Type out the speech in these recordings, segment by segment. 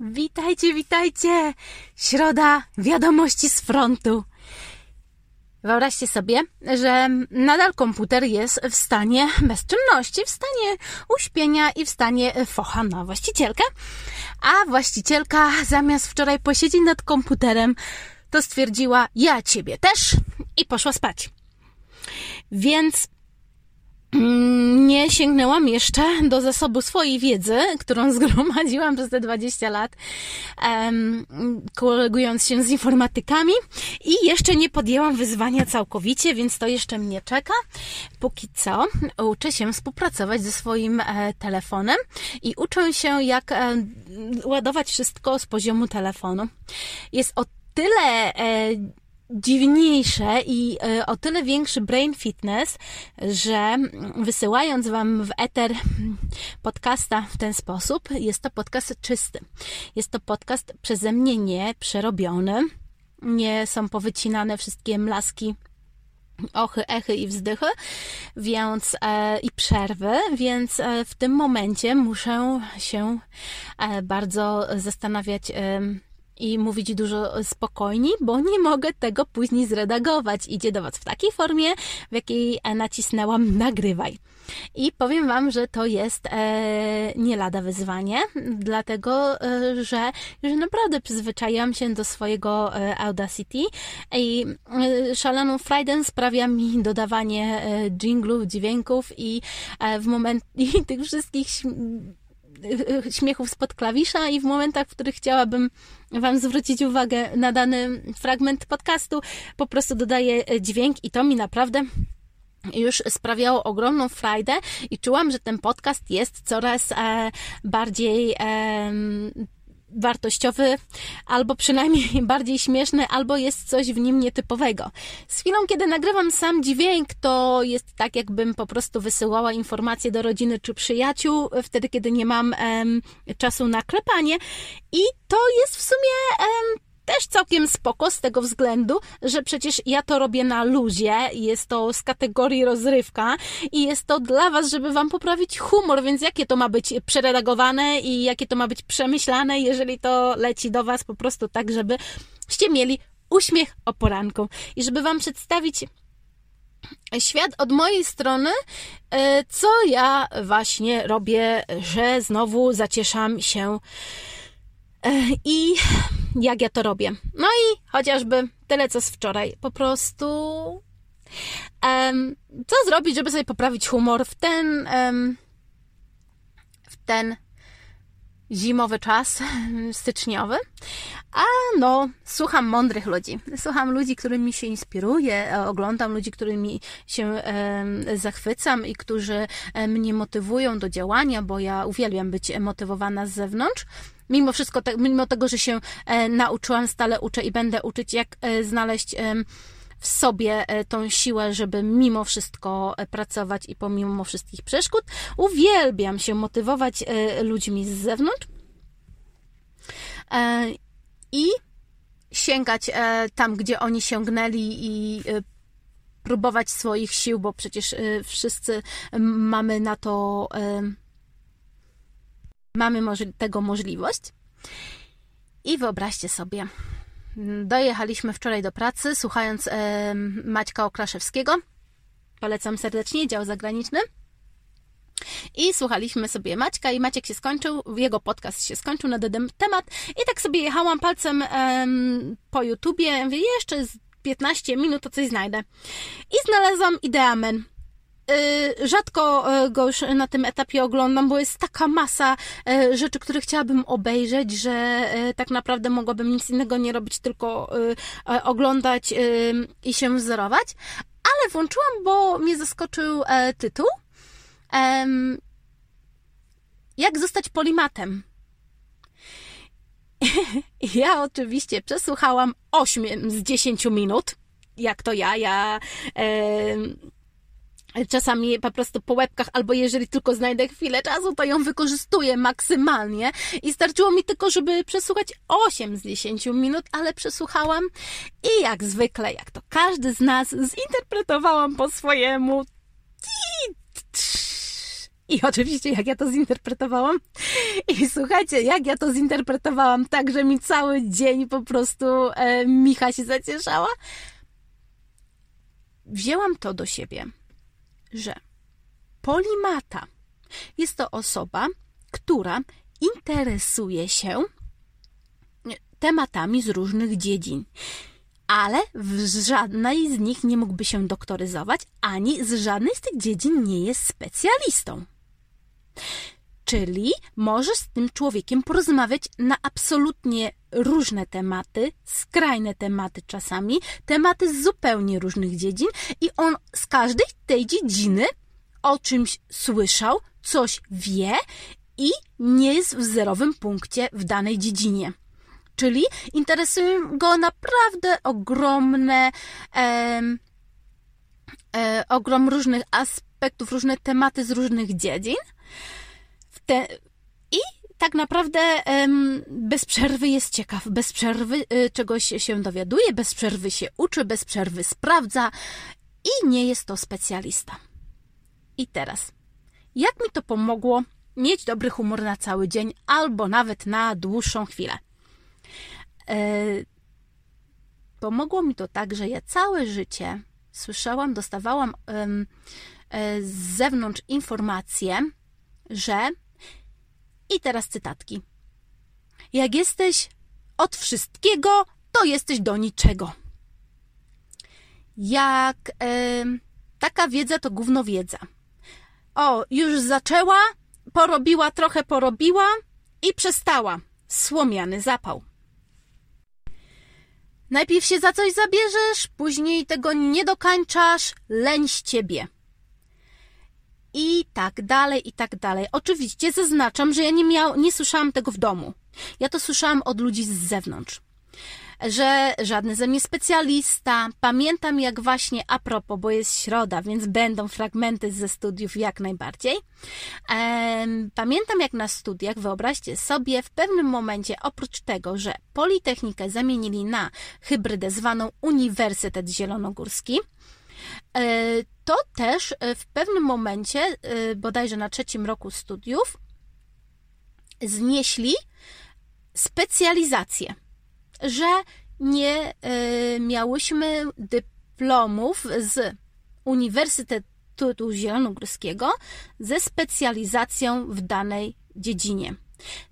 Witajcie, witajcie! Środa, wiadomości z frontu. Wyobraźcie sobie, że nadal komputer jest w stanie bezczynności, w stanie uśpienia i w stanie focha na właścicielkę, a właścicielka zamiast wczoraj posiedzieć nad komputerem, to stwierdziła, ja ciebie też i poszła spać. Więc nie sięgnęłam jeszcze do zasobu swojej wiedzy, którą zgromadziłam przez te 20 lat, um, kolegując się z informatykami i jeszcze nie podjęłam wyzwania całkowicie, więc to jeszcze mnie czeka. Póki co uczę się współpracować ze swoim e, telefonem i uczę się, jak e, ładować wszystko z poziomu telefonu. Jest o tyle e, dziwniejsze i e, o tyle większy brain fitness, że wysyłając Wam w eter podcasta w ten sposób, jest to podcast czysty. Jest to podcast przeze mnie nie przerobiony. Nie są powycinane wszystkie mlaski ochy, echy i wzdychy, więc e, i przerwy, więc e, w tym momencie muszę się e, bardzo zastanawiać i mówić dużo spokojniej, bo nie mogę tego później zredagować. Idzie do Was w takiej formie, w jakiej nacisnęłam nagrywaj. I powiem Wam, że to jest e, nie lada wyzwanie, dlatego, e, że już naprawdę przyzwyczaiłam się do swojego e, Audacity i e, szaloną frajdę sprawia mi dodawanie e, jinglów, dźwięków i e, w moment tych wszystkich śmiechów spod klawisza i w momentach, w których chciałabym Wam zwrócić uwagę na dany fragment podcastu, po prostu dodaję dźwięk i to mi naprawdę już sprawiało ogromną frajdę i czułam, że ten podcast jest coraz e, bardziej e, wartościowy, albo przynajmniej bardziej śmieszny, albo jest coś w nim nietypowego. Z chwilą, kiedy nagrywam sam dźwięk, to jest tak, jakbym po prostu wysyłała informacje do rodziny czy przyjaciół, wtedy, kiedy nie mam em, czasu na klepanie. I to jest w sumie em, też całkiem spoko z tego względu, że przecież ja to robię na luzie, jest to z kategorii rozrywka i jest to dla Was, żeby Wam poprawić humor, więc jakie to ma być przeredagowane i jakie to ma być przemyślane, jeżeli to leci do Was po prostu tak, żebyście mieli uśmiech o poranku i żeby Wam przedstawić świat od mojej strony, e, co ja właśnie robię, że znowu zacieszam się i jak ja to robię. No i chociażby tyle co z wczoraj. Po prostu. Um, co zrobić, żeby sobie poprawić humor w ten. Um, w ten zimowy czas, styczniowy. A no, słucham mądrych ludzi. Słucham ludzi, którymi się inspiruję, oglądam ludzi, którymi się e, zachwycam i którzy mnie motywują do działania, bo ja uwielbiam być motywowana z zewnątrz mimo wszystko, mimo tego, że się e, nauczyłam, stale uczę i będę uczyć, jak e, znaleźć w sobie e, tą siłę, żeby mimo wszystko pracować i pomimo wszystkich przeszkód. Uwielbiam się motywować ludźmi z zewnątrz i sięgać tam, gdzie oni sięgnęli i próbować swoich sił, bo przecież wszyscy mamy na to mamy tego możliwość. I wyobraźcie sobie, dojechaliśmy wczoraj do pracy, słuchając e, Maćka Okraszewskiego. Polecam serdecznie, dział zagraniczny. I słuchaliśmy sobie Maćka i Maciek się skończył, jego podcast się skończył na ten temat i tak sobie jechałam palcem po YouTubie, mówię, jeszcze z 15 minut to coś znajdę. I znalazłam Ideamen. Y, rzadko y, go już na tym etapie oglądam, bo jest taka masa y, rzeczy, które chciałabym obejrzeć, że tak naprawdę mogłabym nic innego nie robić, tylko oglądać i się wzorować. Ale włączyłam, bo mnie zaskoczył e, tytuł. Jak zostać polimatem? Ja oczywiście przesłuchałam 8 z 10 minut. Jak to ja? Ja czasami po prostu po łebkach, albo jeżeli tylko znajdę chwilę czasu, to ją wykorzystuję maksymalnie. I starczyło mi tylko, żeby przesłuchać 8 z 10 minut, ale przesłuchałam i jak zwykle, jak to każdy z nas, zinterpretowałam po swojemu. I oczywiście, jak ja to zinterpretowałam. I słuchajcie, jak ja to zinterpretowałam, tak, że mi cały dzień po prostu e, Micha się zacieszała. Wzięłam to do siebie, że polimata jest to osoba, która interesuje się tematami z różnych dziedzin ale w żadnej z nich nie mógłby się doktoryzować, ani z żadnej z tych dziedzin nie jest specjalistą. Czyli możesz z tym człowiekiem porozmawiać na absolutnie różne tematy, skrajne tematy czasami, tematy z zupełnie różnych dziedzin, i on z każdej tej dziedziny o czymś słyszał, coś wie i nie jest w zerowym punkcie w danej dziedzinie. Czyli interesują go naprawdę ogromne, e, ogrom różnych aspektów, różne tematy z różnych dziedzin. Te, I tak naprawdę bez przerwy jest ciekaw, bez przerwy y, czegoś się dowiaduje, bez przerwy się uczy, bez przerwy sprawdza i nie jest to specjalista. I teraz, jak mi to pomogło mieć dobry humor na cały dzień albo nawet na dłuższą chwilę? E, pomogło mi to tak, że ja całe życie słyszałam, dostawałam e, z zewnątrz informacje, że i teraz cytatki. Jak jesteś od wszystkiego, to jesteś do niczego. Jak taka wiedza to gówno wiedza. O, już zaczęła, porobiła, trochę porobiła i przestała. Słomiany zapał. Najpierw się za coś zabierzesz, później tego nie dokańczasz, leń z ciebie. I tak dalej, i tak dalej. Oczywiście zaznaczam, że ja nie, miał, nie słyszałam tego w domu. Ja to słyszałam od ludzi z zewnątrz że żadny ze mnie specjalista. Pamiętam jak właśnie a propos, bo jest środa, więc będą fragmenty ze studiów jak najbardziej. Pamiętam jak na studiach, wyobraźcie sobie, w pewnym momencie oprócz tego, że Politechnikę zamienili na hybrydę zwaną Uniwersytet Zielonogórski, e, to też e, w pewnym momencie, e, bodajże na trzecim roku studiów, znieśli specjalizację że nie y, miałyśmy dyplomów z Uniwersytetu Zielonogórskiego ze specjalizacją w danej dziedzinie.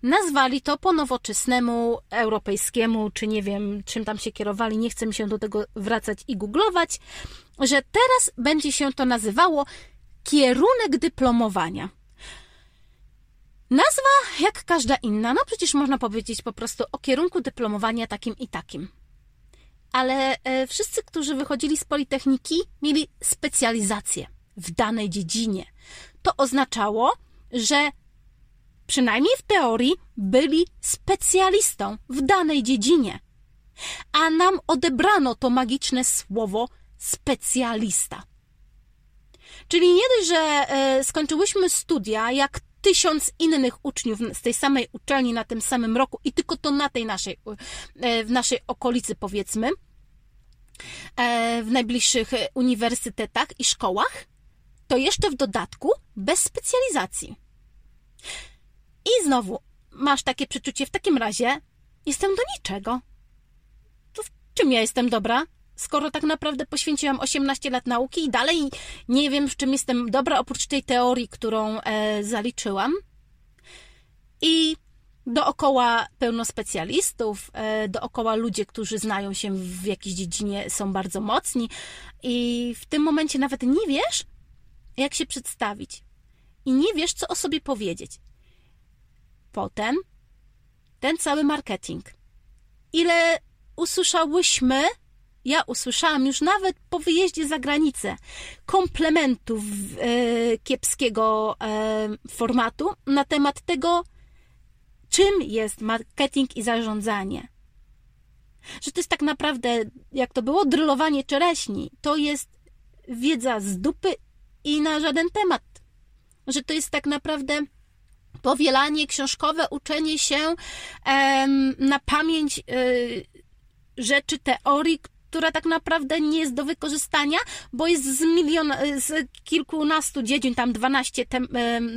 Nazwali to po nowoczesnemu, europejskiemu, czy nie wiem, czym tam się kierowali, nie chcę mi się do tego wracać i googlować, że teraz będzie się to nazywało kierunek dyplomowania. Nazwa jak każda inna, no przecież można powiedzieć po prostu o kierunku dyplomowania takim i takim. Ale e, wszyscy, którzy wychodzili z Politechniki, mieli specjalizację w danej dziedzinie. To oznaczało, że przynajmniej w teorii byli specjalistą w danej dziedzinie. A nam odebrano to magiczne słowo specjalista. Czyli nie dość, że e, skończyłyśmy studia, jak tysiąc innych uczniów z tej samej uczelni na tym samym roku i tylko to na tej naszej, e, w naszej okolicy powiedzmy, e, w najbliższych uniwersytetach i szkołach, to jeszcze w dodatku bez specjalizacji. I znowu masz takie przeczucie, w takim razie jestem do niczego. To w czym ja jestem dobra? skoro tak naprawdę poświęciłam 18 lat nauki i dalej nie wiem, w czym jestem dobra, oprócz tej teorii, którą e, zaliczyłam. I dookoła pełno specjalistów, e, dookoła ludzie, którzy znają się w jakiejś dziedzinie, są bardzo mocni, i w tym momencie nawet nie wiesz, jak się przedstawić, i nie wiesz, co o sobie powiedzieć. Potem ten cały marketing. Ile usłyszałyśmy ja usłyszałam już nawet po wyjeździe za granicę komplementów e, kiepskiego e, formatu na temat tego, czym jest marketing i zarządzanie. Że to jest tak naprawdę, jak to było, drylowanie czereśni. To jest wiedza z dupy i na żaden temat. Że to jest tak naprawdę powielanie książkowe, uczenie się na pamięć y, rzeczy, teorii, która tak naprawdę nie jest do wykorzystania, bo jest z miliona, z kilkunastu dziedzin, tam 12 tem,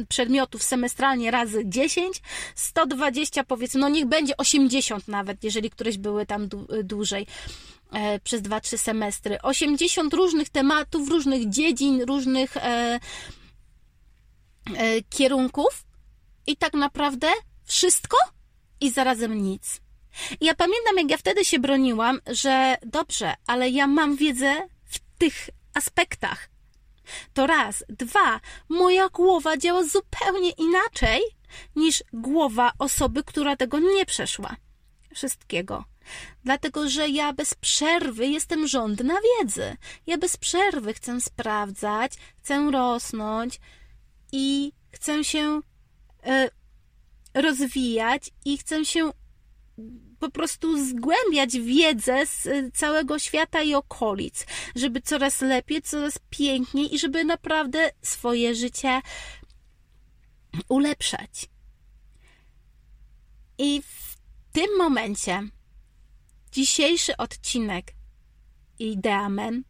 przedmiotów semestralnie razy 10, 120 powiedzmy, no niech będzie 80 nawet, jeżeli któreś były tam dłużej e, przez 2-3 semestry. 80 różnych tematów, różnych dziedzin, różnych e, e, kierunków i tak naprawdę wszystko i zarazem nic. Ja pamiętam, jak ja wtedy się broniłam, że dobrze, ale ja mam wiedzę w tych aspektach. To raz. Dwa, moja głowa działa zupełnie inaczej niż głowa osoby, która tego nie przeszła. Wszystkiego. Dlatego, że ja bez przerwy jestem żądna wiedzy. Ja bez przerwy chcę sprawdzać, chcę rosnąć i chcę się rozwijać i chcę się po prostu zgłębiać wiedzę z y, całego świata i okolic, żeby coraz lepiej, coraz piękniej i żeby naprawdę swoje życie ulepszać. I w tym momencie dzisiejszy odcinek Ideamen,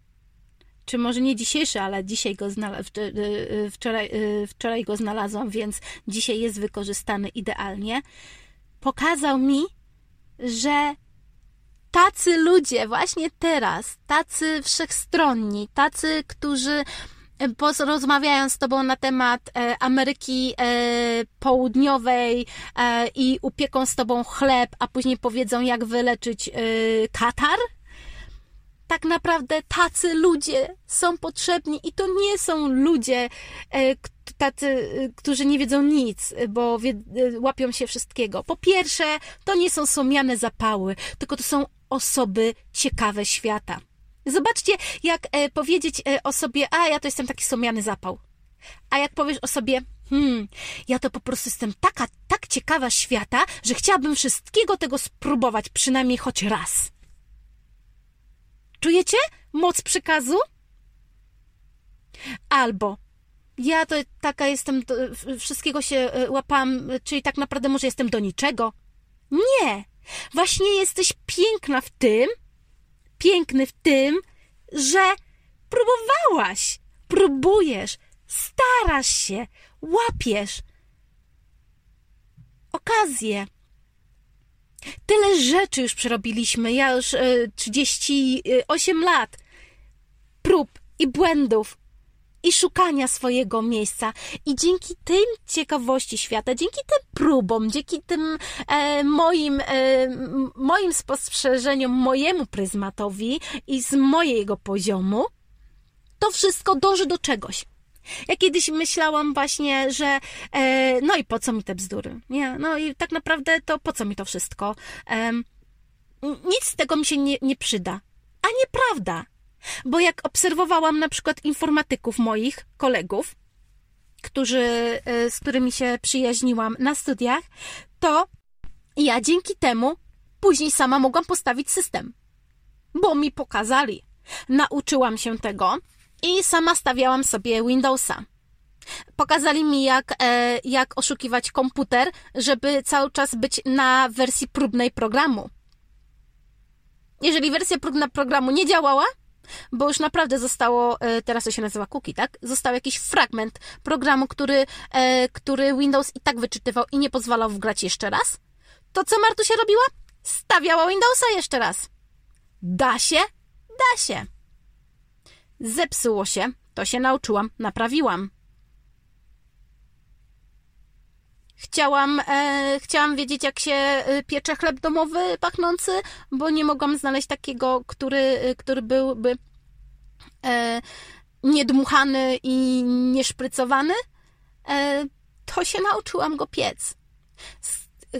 czy może nie dzisiejszy, ale dzisiaj go y, y, wczoraj, wczoraj go znalazłam, więc dzisiaj jest wykorzystany idealnie, pokazał mi, że tacy ludzie właśnie teraz, tacy wszechstronni, tacy, którzy e, rozmawiają z Tobą na temat e, Ameryki e, Południowej i upieką z Tobą chleb, a później powiedzą, jak wyleczyć Katar. Tak naprawdę tacy ludzie są potrzebni i to nie są ludzie, tacy, y, którzy nie wiedzą nic, bo y, łapią się wszystkiego. Po pierwsze, to nie są somiane zapały, tylko to są osoby ciekawe świata. Zobaczcie, jak e, powiedzieć e, o sobie, a ja to jestem taki somiany zapał. A jak powiesz o sobie, hmm, ja to po prostu jestem taka, tak ciekawa świata, że chciałabym wszystkiego tego spróbować, przynajmniej choć raz. Czujecie moc przekazu? Albo ja to taka jestem, wszystkiego się e, łapam, czyli tak naprawdę może jestem do niczego. Nie! Właśnie jesteś piękna w tym, piękny w tym, że próbowałaś, próbujesz, starasz się, łapiesz okazję. Tyle rzeczy już przerobiliśmy. Ja już y, 38 lat prób i błędów i szukania swojego miejsca. I dzięki tym ciekawości świata, dzięki tym próbom, dzięki tym e, moim, e, moim spostrzeżeniom, mojemu pryzmatowi i z mojego poziomu, to wszystko dąży do czegoś. Ja kiedyś myślałam właśnie, że e, no i po co mi te bzdury? Nie, no i tak naprawdę to po co mi to wszystko? E, nic z tego mi się nie, nie przyda. A nieprawda. Bo jak obserwowałam na przykład informatyków moich kolegów, którzy, e, z którymi się przyjaźniłam na studiach, to ja dzięki temu później sama mogłam postawić system. Bo mi pokazali. Nauczyłam się tego i sama stawiałam sobie Windowsa. Pokazali mi, jak, e, jak oszukiwać komputer, żeby cały czas być na wersji próbnej programu. Jeżeli wersja próbna programu nie działała, bo już naprawdę zostało, e, teraz to się nazywa cookie, tak? Został jakiś fragment programu, który, e, który Windows i tak wyczytywał i nie pozwalał wgrać jeszcze raz. To co Martusia robiła? Stawiała Windowsa jeszcze raz. Da się? Da się. Zepsuło się, to się nauczyłam, naprawiłam. Chciałam, e, chciałam wiedzieć, jak się e, piecze chleb domowy pachnący, bo nie mogłam znaleźć takiego, który, e, który byłby e, niedmuchany i nieszprycowany. E, to się nauczyłam go piec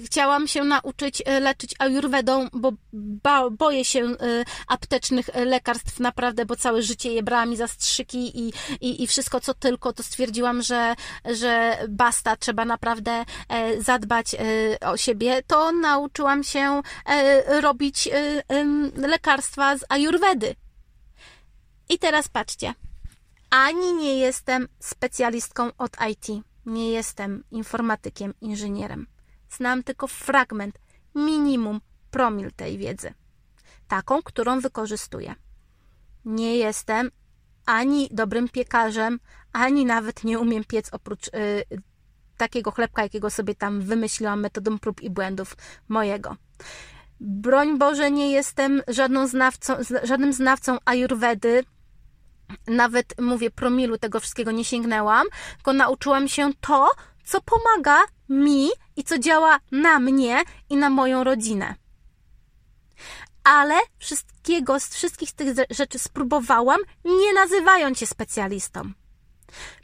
chciałam się nauczyć e, leczyć ajurwedą, bo ba, boję się e, aptecznych e, lekarstw naprawdę, bo całe życie je brałam i zastrzyki i, i, i wszystko co tylko, to stwierdziłam, że, że basta, trzeba naprawdę zadbać o siebie. To nauczyłam się robić lekarstwa z ajurwedy. I teraz patrzcie. Ani nie jestem specjalistką od IT. Nie jestem informatykiem, inżynierem. Znam tylko fragment, minimum promil tej wiedzy. taką, którą wykorzystuję. Nie jestem ani dobrym piekarzem, ani nawet nie umiem piec oprócz y, takiego chlebka, jakiego sobie tam wymyśliłam metodą prób i błędów mojego. Broń Boże, nie jestem żadną znawcą, żadnym znawcą ajurwedy, nawet mówię promilu tego wszystkiego nie sięgnęłam, tylko nauczyłam się to, co pomaga mi i co działa na mnie i na moją rodzinę. Ale wszystkiego, z wszystkich tych rzeczy spróbowałam, nie nazywając się specjalistą.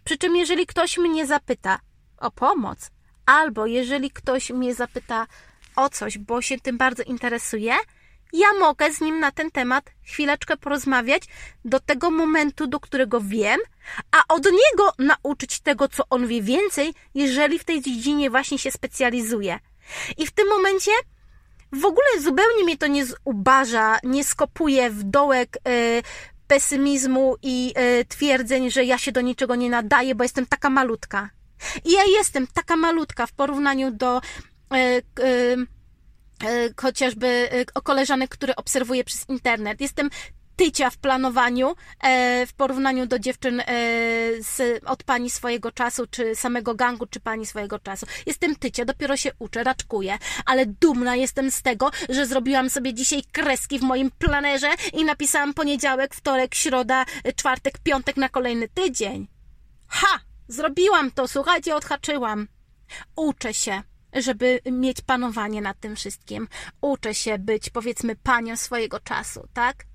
Przy czym, jeżeli ktoś mnie zapyta o pomoc, albo jeżeli ktoś mnie zapyta o coś, bo się tym bardzo interesuje, ja mogę z nim na ten temat chwileczkę porozmawiać do tego momentu, do którego wiem, a od niego nauczyć tego, co on wie więcej, jeżeli w tej dziedzinie właśnie się specjalizuje. I w tym momencie w ogóle zupełnie mnie to nie zubaża, nie skopuje w dołek yy, pesymizmu i yy, twierdzeń, że ja się do niczego nie nadaję, bo jestem taka malutka. I ja jestem taka malutka w porównaniu do E, chociażby e, o koleżanek, które obserwuję przez internet. Jestem tycia w planowaniu e, w porównaniu do dziewczyn z, od pani swojego czasu, czy samego gangu, czy pani swojego czasu. Jestem tycia, dopiero się uczę, raczkuję, ale dumna jestem z tego, że zrobiłam sobie dzisiaj kreski w moim planerze i napisałam poniedziałek, wtorek, środa, czwartek, piątek na kolejny tydzień. Ha! Zrobiłam to, słuchajcie, odhaczyłam. Uczę się żeby mieć panowanie nad tym wszystkim. Uczę się być, powiedzmy, panią swojego czasu, tak?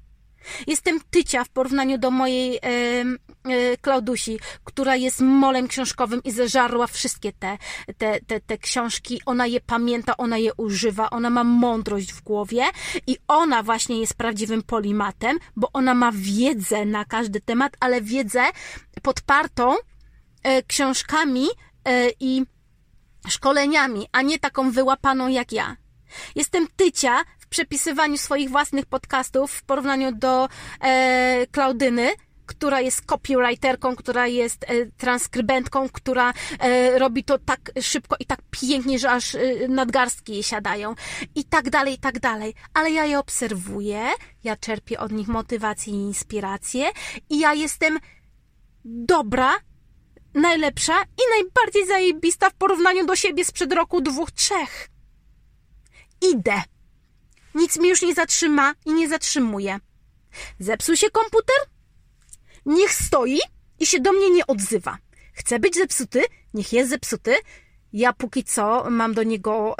Jestem tycia w porównaniu do mojej e, Klaudusi, która jest molem książkowym i zeżarła wszystkie te, te, te, te książki. Ona je pamięta, ona je używa, ona ma mądrość w głowie i ona właśnie jest prawdziwym polimatem, bo ona ma wiedzę na każdy temat, ale wiedzę podpartą e, książkami e, i szkoleniami, a nie taką wyłapaną jak ja. Jestem tycia w przepisywaniu swoich własnych podcastów w porównaniu do e, Klaudyny, która jest copywriterką, która jest e, transkrybentką, która e, robi to tak szybko i tak pięknie, że aż e, nadgarstki jej siadają i tak dalej, i tak dalej. Ale ja je obserwuję, ja czerpię od nich motywację i inspirację i ja jestem dobra najlepsza i najbardziej zajebista w porównaniu do siebie sprzed roku dwóch, trzech. Idę. Nic mnie już nie zatrzyma i nie zatrzymuje. Zepsuł się komputer? Niech stoi i się do mnie nie odzywa. Chce być zepsuty? Niech jest zepsuty. Ja póki co mam do niego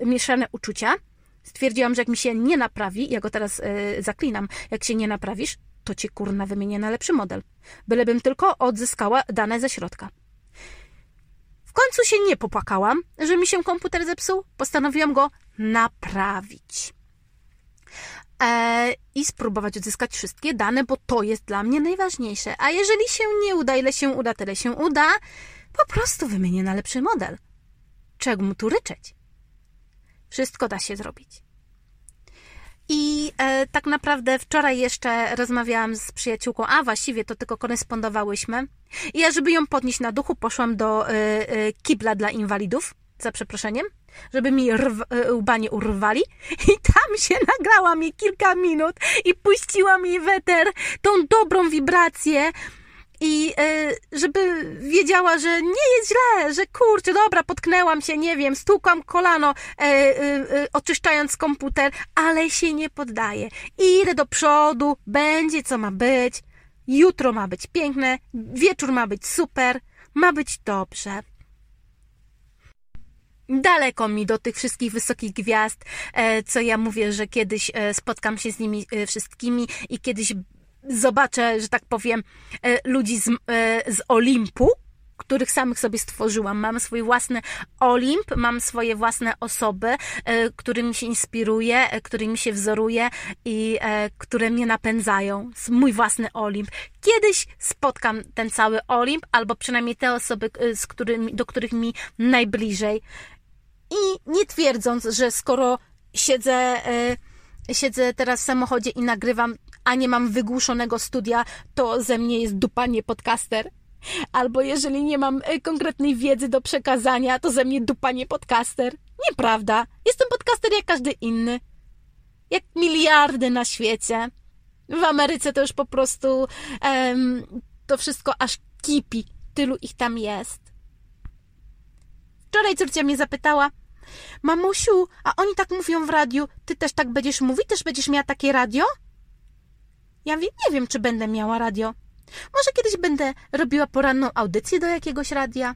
yy, mieszane uczucia. Stwierdziłam, że jak mi się nie naprawi, ja go teraz yy, zaklinam, jak się nie naprawisz, to ci kurna wymienię na lepszy model. Bylebym tylko odzyskała dane ze środka. W końcu się nie popłakałam, że mi się komputer zepsuł. Postanowiłam go naprawić. E, I spróbować odzyskać wszystkie dane, bo to jest dla mnie najważniejsze. A jeżeli się nie uda, ile się uda, tyle się uda, po prostu wymienię na lepszy model. Czego mu tu ryczeć? Wszystko da się zrobić. I e, tak naprawdę wczoraj jeszcze rozmawiałam z przyjaciółką, a właściwie to tylko korespondowałyśmy. I ja, żeby ją podnieść na duchu, poszłam do e, e, kibla dla inwalidów, za przeproszeniem, żeby mi rw, e, łba nie urwali. I tam się nagrała mi kilka minut i puściła mi weter, tą dobrą wibrację, i y, żeby wiedziała, że nie jest źle, że kurczę, dobra, potknęłam się, nie wiem, stukam kolano, y, y, oczyszczając komputer, ale się nie poddaję. Idę do przodu, będzie co ma być, jutro ma być piękne, wieczór ma być super, ma być dobrze. Daleko mi do tych wszystkich wysokich gwiazd, e, co ja mówię, że kiedyś e, spotkam się z nimi wszystkimi i kiedyś zobaczę, że tak powiem, e, ludzi z, e, z Olimpu, których samych sobie stworzyłam. Mam swój własny Olimp, mam swoje własne osoby, e, którymi się inspiruję, którymi się wzoruję i które mnie napędzają. Mój własny Olimp. Kiedyś spotkam ten cały Olimp, albo przynajmniej te osoby, z którymi, do których mi najbliżej. I nie twierdząc, że skoro siedzę siedzę teraz w samochodzie i nagrywam, a nie mam wygłuszonego studia, to ze mnie jest dupanie podcaster. Albo jeżeli nie mam e, konkretnej wiedzy do przekazania, to ze mnie dupanie podcaster. Nieprawda. Jestem podcaster jak każdy inny. Jak miliardy na świecie. W Ameryce to już po prostu um, to wszystko aż kipi. Tylu ich tam jest. Wczoraj córcia mnie zapytała, mamusiu, a oni tak mówią w radiu, ty też tak będziesz mówić? Też będziesz miała takie radio? Ja wie, nie wiem, czy będę miała radio. Może kiedyś będę robiła poranną audycję do jakiegoś radia.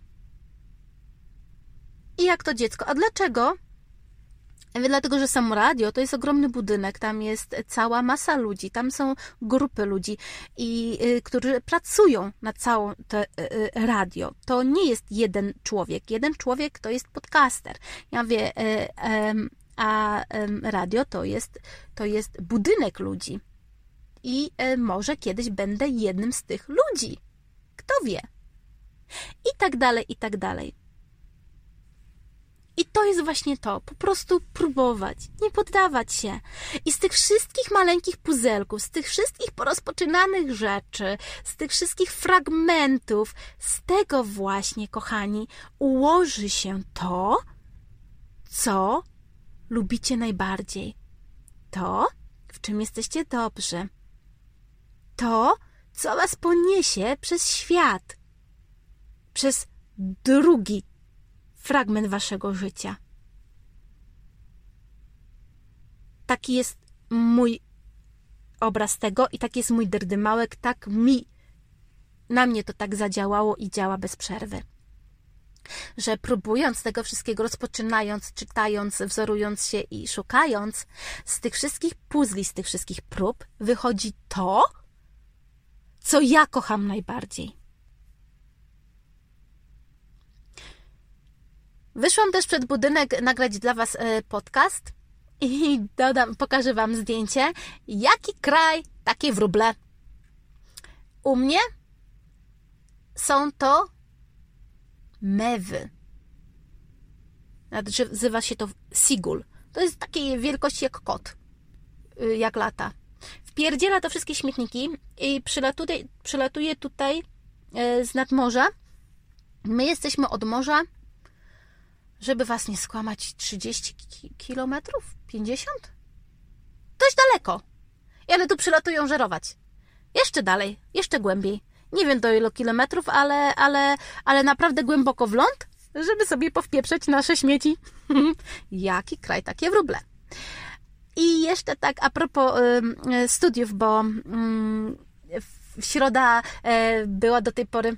I jak to dziecko? A dlaczego? Dlatego, że samo radio to jest ogromny budynek, tam jest cała masa ludzi, tam są grupy ludzi, i, y, którzy pracują na całą to y, y, radio. To nie jest jeden człowiek. Jeden człowiek to jest podcaster. Ja wie, a radio to jest, to jest budynek ludzi. I może kiedyś będę jednym z tych ludzi. Kto wie? I tak dalej, i tak dalej. I to jest właśnie to, po prostu próbować, nie poddawać się. I z tych wszystkich maleńkich puzelków, z tych wszystkich porozpoczynanych rzeczy, z tych wszystkich fragmentów, z tego właśnie, kochani, ułoży się to, co lubicie najbardziej. To, w czym jesteście dobrzy. To, co was poniesie przez świat. Przez drugi fragment waszego życia. Taki jest mój obraz tego i taki jest mój drdymałek, tak mi, na mnie to tak zadziałało i działa bez przerwy. Że próbując tego wszystkiego, rozpoczynając, czytając, wzorując się i szukając, z tych wszystkich puzli, z tych wszystkich prób wychodzi to, co ja kocham najbardziej. Wyszłam też przed budynek nagrać dla Was e, podcast i dodam, pokażę Wam zdjęcie. Jaki kraj, takie wróble. U mnie są to mewy. Nazywa się to sigul. To jest takiej wielkości jak kot, y, jak lata. Wpierdziela to wszystkie śmietniki i przylatuje, przylatuje tutaj e, z nadmorza. My jesteśmy od morza żeby was nie skłamać, 30 kilometrów? 50? Dość daleko. I one tu przylatują żerować. Jeszcze dalej, jeszcze głębiej. Nie wiem do ilu kilometrów, ale, ale, ale naprawdę głęboko w ląd, żeby sobie powpieprzeć nasze śmieci. Jaki kraj, takie wróble. I jeszcze tak a propos y, studiów, bo y, środa y, była do tej pory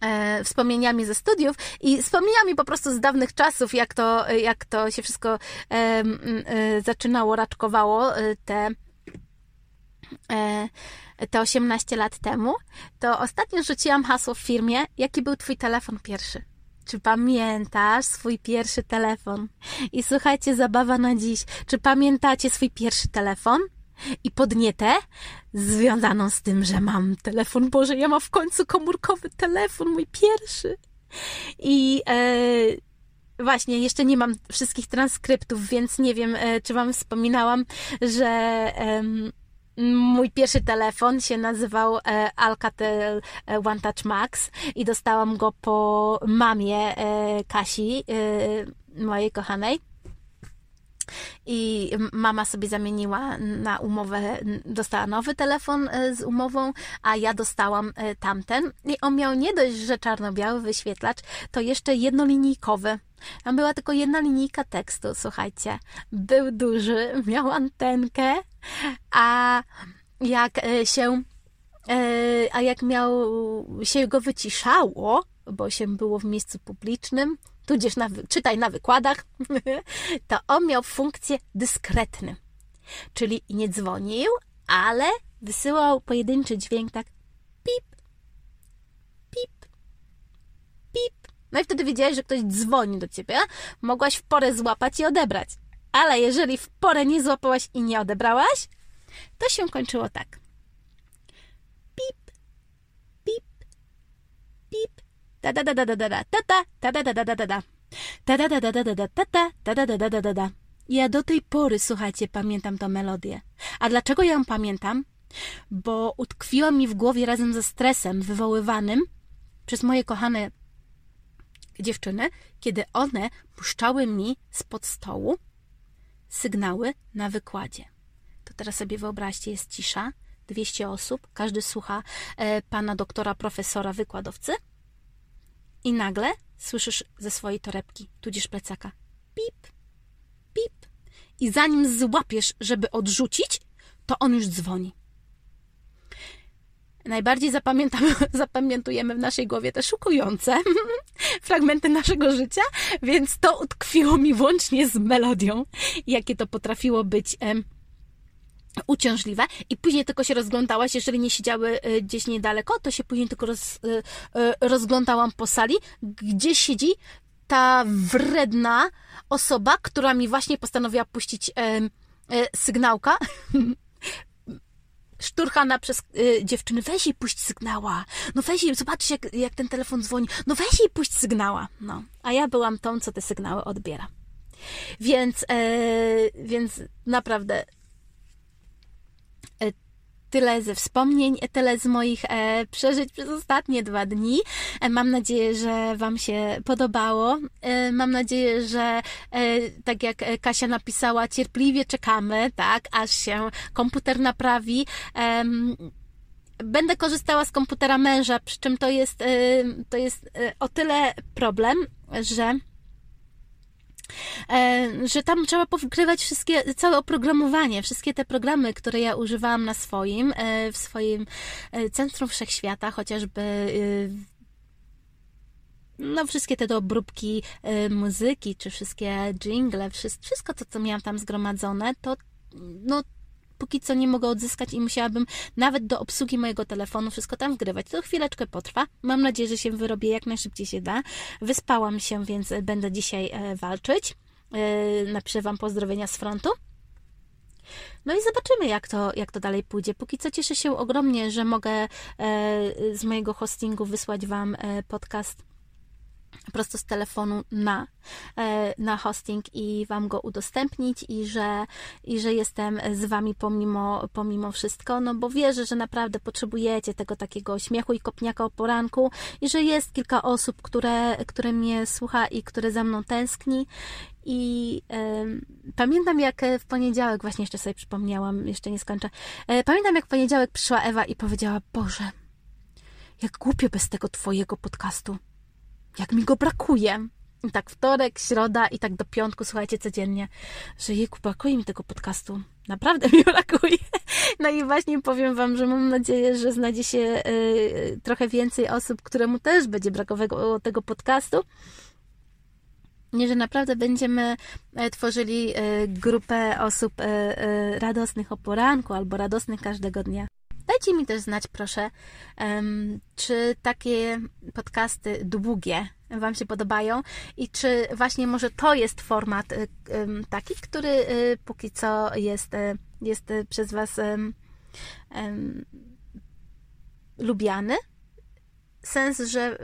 e, wspomnieniami ze studiów i wspomnieniami po prostu z dawnych czasów, jak to, jak to się wszystko e, e, zaczynało, raczkowało e, te e, te 18 lat temu, to ostatnio rzuciłam hasło w firmie, jaki był twój telefon pierwszy. Czy pamiętasz swój pierwszy telefon? I słuchajcie, zabawa na dziś. Czy pamiętacie swój pierwszy telefon? I podnietę związaną z tym, że mam telefon. Boże, ja mam w końcu komórkowy telefon, mój pierwszy. I e, właśnie, jeszcze nie mam wszystkich transkryptów, więc nie wiem, e, czy Wam wspominałam, że e, mój pierwszy telefon się nazywał e, Alcatel e, One Touch Max i dostałam go po mamie e, Kasi, mojej kochanej i mama sobie zamieniła na umowę, dostała nowy telefon e, z umową, a ja dostałam e, tamten. I on miał nie dość, że czarno-biały wyświetlacz, to jeszcze jednolinijkowy. Tam była tylko jedna linijka tekstu, słuchajcie. Był duży, miał antenkę, a jak e, się a jak miał się go wyciszało, bo się było w miejscu publicznym, tudzież na, czytaj na wykładach, to on miał funkcję dyskretny. Czyli nie dzwonił, ale wysyłał pojedynczy dźwięk tak pip, pip, pip. No i wtedy wiedziałeś, że ktoś dzwoni do ciebie. Mogłaś w porę złapać i odebrać. Ale jeżeli w porę nie złapałaś i nie odebrałaś, to się kończyło tak ta ja do tej pory, słuchajcie, pamiętam tę melodię. A dlaczego ją pamiętam? Bo utkwiła mi w głowie razem ze stresem wywoływanym przez moje kochane dziewczyny, kiedy one puszczały mi spod stołu sygnały na wykładzie. To teraz sobie wyobraźcie, jest cisza, 200 osób, każdy słucha e, pana doktora, profesora, wykładowcy i nagle słyszysz ze swojej torebki, tudzież plecaka pip, pip i zanim złapiesz, żeby odrzucić, to on już dzwoni. Najbardziej zapamiętujemy w naszej głowie te szukujące fragmenty naszego życia, więc to utkwiło mi włącznie z melodią, jakie to potrafiło być em, uciążliwe i później tylko się rozglądałaś, jeżeli nie siedziały e, gdzieś niedaleko, to się później tylko roz, e, e, rozglądałam po sali, gdzie siedzi ta wredna osoba, która mi właśnie postanowiła puścić sygnałka. Szturchana przez y, dziewczyny, weź jej puść sygnała, no weź jej, zobaczcie jak, jak ten telefon dzwoni, no weź jej puść sygnała, no. A ja byłam tą, co te sygnały odbiera. Więc, e, więc naprawdę e, tyle ze wspomnień, tyle z moich e, przeżyć przez ostatnie dwa dni. E, mam nadzieję, że Wam się podobało. E, mam nadzieję, że tak jak Kasia napisała, cierpliwie czekamy, tak, aż się komputer naprawi. Będę korzystała z komputera męża, przy czym to jest, to jest o tyle problem, że że tam trzeba powgrywać wszystkie, całe oprogramowanie, wszystkie te programy, które ja używałam na swoim, e, w swoim e, centrum wszechświata, chociażby no wszystkie te obróbki muzyki, czy wszystkie jingle, wszystko to, co miałam tam zgromadzone, to no póki co nie mogę odzyskać i musiałabym nawet do obsługi mojego telefonu wszystko tam wgrywać. To chwileczkę potrwa. Mam nadzieję, że się wyrobię jak najszybciej się da. Wyspałam się, więc będę dzisiaj e, walczyć. E, napiszę Wam pozdrowienia z frontu. No i zobaczymy, jak to, jak to dalej pójdzie. Póki co cieszę się ogromnie, że mogę e, z mojego hostingu wysłać Wam podcast prosto z telefonu na, e, na hosting i Wam go udostępnić i że, i że jestem z Wami pomimo, pomimo wszystko, no bo wierzę, że naprawdę potrzebujecie tego takiego śmiechu i kopniaka o poranku i że jest kilka osób, które, które mnie słucha i które za mną tęskni i e, pamiętam, jak w poniedziałek, właśnie jeszcze sobie przypomniałam, jeszcze nie skończę. E, pamiętam, jak w poniedziałek przyszła Ewa i powiedziała: Boże, jak głupio bez tego Twojego podcastu jak mi go brakuje. I tak wtorek, środa i tak do piątku, słuchajcie, codziennie, że jeku, brakuje mi tego podcastu. Naprawdę mi brakuje. No i właśnie powiem Wam, że mam nadzieję, że znajdzie się y, trochę więcej osób, któremu też będzie brakowało tego podcastu. Nie, że naprawdę będziemy e, tworzyli e, grupę osób e, radosnych o poranku albo radosnych każdego dnia. Dajcie mi też znać, proszę, czy takie podcasty długie Wam się podobają i czy właśnie może to jest format y, taki, który y, póki co jest, y, jest przez Was lubiany sens, że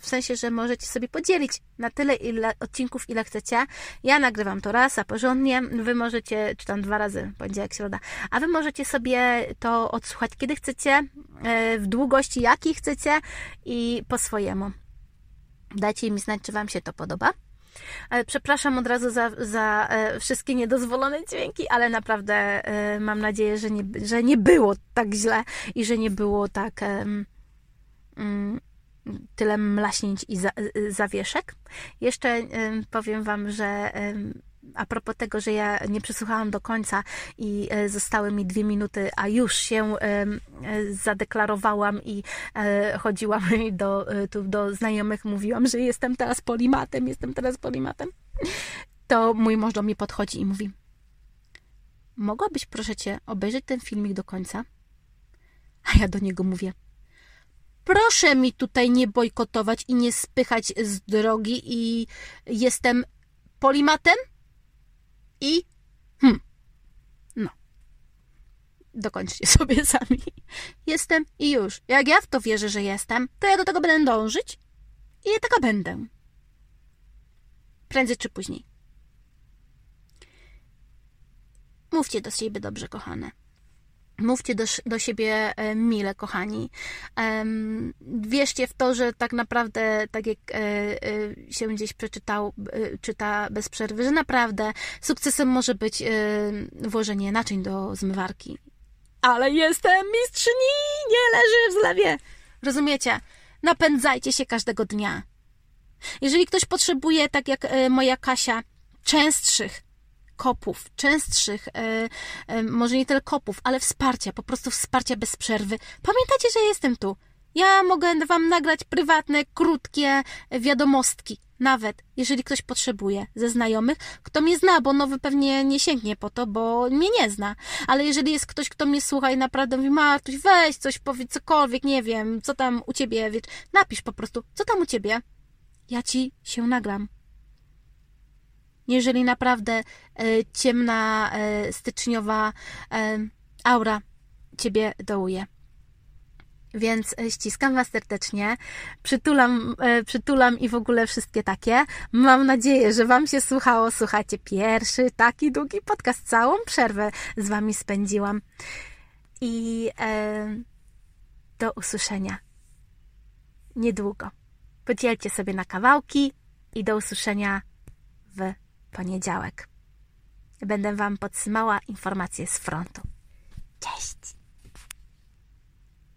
w sensie, że możecie sobie podzielić na tyle ile odcinków, ile chcecie. Ja nagrywam to raz, a porządnie. Wy możecie, czy tam dwa razy, poniedziałek, środa, a wy możecie sobie to odsłuchać kiedy chcecie, e, w długości jakiej chcecie i po swojemu. Dajcie mi znać, czy Wam się to podoba. E, przepraszam od razu za, za e, wszystkie niedozwolone dźwięki, ale naprawdę mam nadzieję, że nie, że nie było tak źle i że nie było tak Mm, tyle mlaśnięć i za, zawieszek. Jeszcze powiem Wam, że a propos tego, że ja nie przesłuchałam do końca i e, zostały mi dwie minuty, a już się zadeklarowałam i chodziłam do, do znajomych, mówiłam, że jestem teraz polimatem, jestem teraz polimatem, to mój mąż do mnie podchodzi i mówi mogłabyś proszę Cię obejrzeć ten filmik do końca? A ja do niego mówię proszę mi tutaj nie bojkotować i nie spychać z drogi i jestem polimatem i hmm, no dokończcie sobie sami. Jestem i już. Jak ja w to wierzę, że jestem, to ja do tego będę dążyć i ja taka będę. Prędzej czy później. Mówcie do siebie dobrze, kochane. Mówcie do, do siebie e, mile, kochani. Wierzcie w to, że tak naprawdę, tak jak e, e, się gdzieś przeczytał, czyta bez przerwy, że naprawdę sukcesem może być włożenie naczyń do zmywarki. Ale jestem mistrzyni, nie leży w zlewie. Rozumiecie? Napędzajcie się każdego dnia. Jeżeli ktoś potrzebuje, tak jak moja Kasia, częstszych kopów, częstszych, e, e, może nie tyle kopów, ale wsparcia, po prostu wsparcia bez przerwy. Pamiętajcie, że jestem tu. Ja mogę wam nagrać prywatne, krótkie wiadomostki. Nawet, jeżeli ktoś potrzebuje ze znajomych, kto mnie zna, bo nowy pewnie nie sięgnie po to, bo mnie nie zna. Ale jeżeli jest ktoś, kto mnie słucha i naprawdę mówi, Martuś, weź coś, powiedz cokolwiek, nie wiem, co tam u ciebie, wiesz, napisz po prostu, co tam u ciebie. Ja ci się nagram jeżeli naprawdę e, ciemna, e, styczniowa e, aura ciebie dołuje. Więc ściskam Was serdecznie, przytulam, przytulam i w ogóle wszystkie takie. Mam nadzieję, że Wam się słuchało. Słuchacie pierwszy taki długi podcast. Całą przerwę z Wami spędziłam. I e, do usłyszenia niedługo. Podzielcie sobie na kawałki i do usłyszenia w poniedziałek. Będę Wam podsyłała informacje z frontu. Cześć!